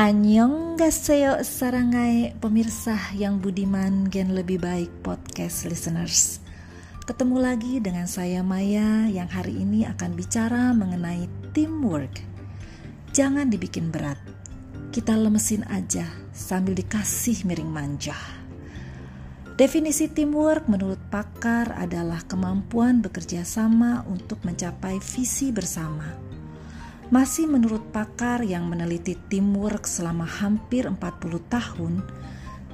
Annyeonghaseyo sarangai pemirsa yang budiman gen lebih baik podcast listeners. Ketemu lagi dengan saya Maya yang hari ini akan bicara mengenai teamwork. Jangan dibikin berat. Kita lemesin aja sambil dikasih miring manja. Definisi teamwork menurut pakar adalah kemampuan bekerja sama untuk mencapai visi bersama masih menurut pakar yang meneliti teamwork selama hampir 40 tahun,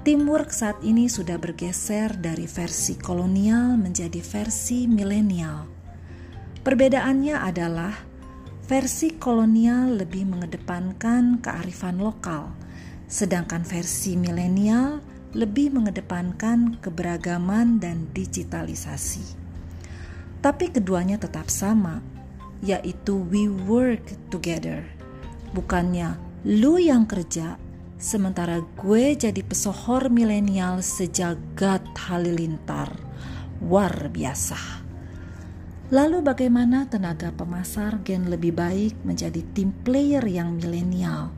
teamwork saat ini sudah bergeser dari versi kolonial menjadi versi milenial. Perbedaannya adalah versi kolonial lebih mengedepankan kearifan lokal, sedangkan versi milenial lebih mengedepankan keberagaman dan digitalisasi. Tapi keduanya tetap sama, yaitu we work together. Bukannya lu yang kerja, sementara gue jadi pesohor milenial sejagat halilintar. Luar biasa. Lalu bagaimana tenaga pemasar gen lebih baik menjadi tim player yang milenial?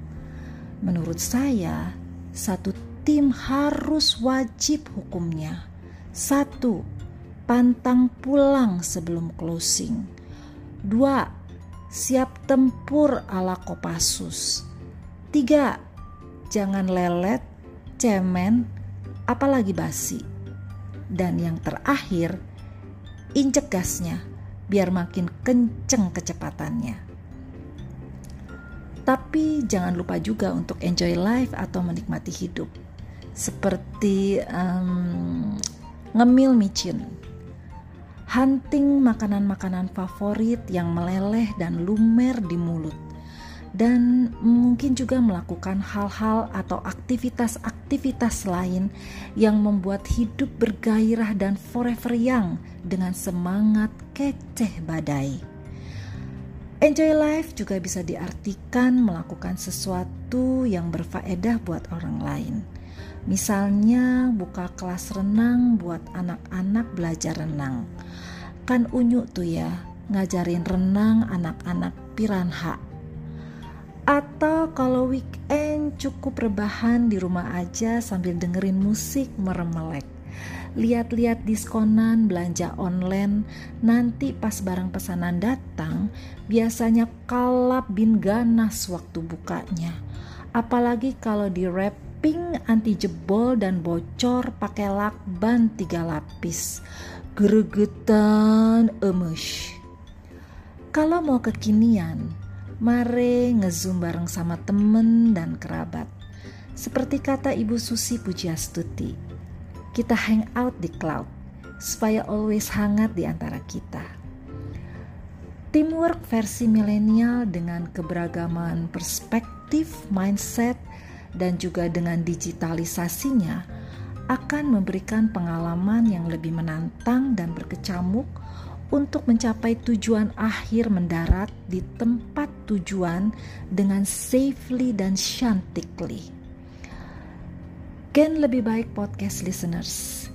Menurut saya, satu tim harus wajib hukumnya. Satu, pantang pulang sebelum closing. Dua, siap tempur ala Kopassus. Tiga, jangan lelet, cemen, apalagi basi. Dan yang terakhir, injek gasnya biar makin kenceng kecepatannya. Tapi jangan lupa juga untuk enjoy life atau menikmati hidup. Seperti um, ngemil micin hunting makanan-makanan favorit yang meleleh dan lumer di mulut, dan mungkin juga melakukan hal-hal atau aktivitas-aktivitas lain yang membuat hidup bergairah dan forever young dengan semangat keceh badai. Enjoy life juga bisa diartikan melakukan sesuatu yang berfaedah buat orang lain. Misalnya buka kelas renang buat anak-anak belajar renang kan unyu tuh ya ngajarin renang anak-anak piranha. Atau kalau weekend cukup rebahan di rumah aja sambil dengerin musik meremelek. Lihat-lihat diskonan belanja online, nanti pas barang pesanan datang, biasanya kalap bin ganas waktu bukanya. Apalagi kalau di wrapping anti jebol dan bocor pakai lakban tiga lapis gregetan emes. Kalau mau kekinian, mare ngezoom bareng sama temen dan kerabat. Seperti kata Ibu Susi Pujiastuti, kita hang out di cloud supaya always hangat di antara kita. Teamwork versi milenial dengan keberagaman perspektif, mindset, dan juga dengan digitalisasinya akan memberikan pengalaman yang lebih menantang dan berkecamuk untuk mencapai tujuan akhir mendarat di tempat tujuan dengan safely dan shantikly. Gen lebih baik podcast listeners.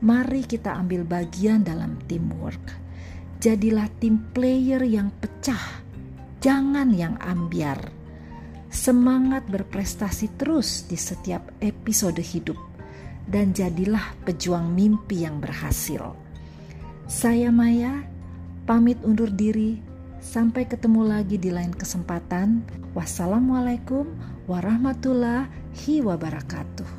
Mari kita ambil bagian dalam teamwork. Jadilah tim player yang pecah, jangan yang ambiar. Semangat berprestasi terus di setiap episode hidup dan jadilah pejuang mimpi yang berhasil. Saya Maya, pamit undur diri. Sampai ketemu lagi di lain kesempatan. Wassalamualaikum warahmatullahi wabarakatuh.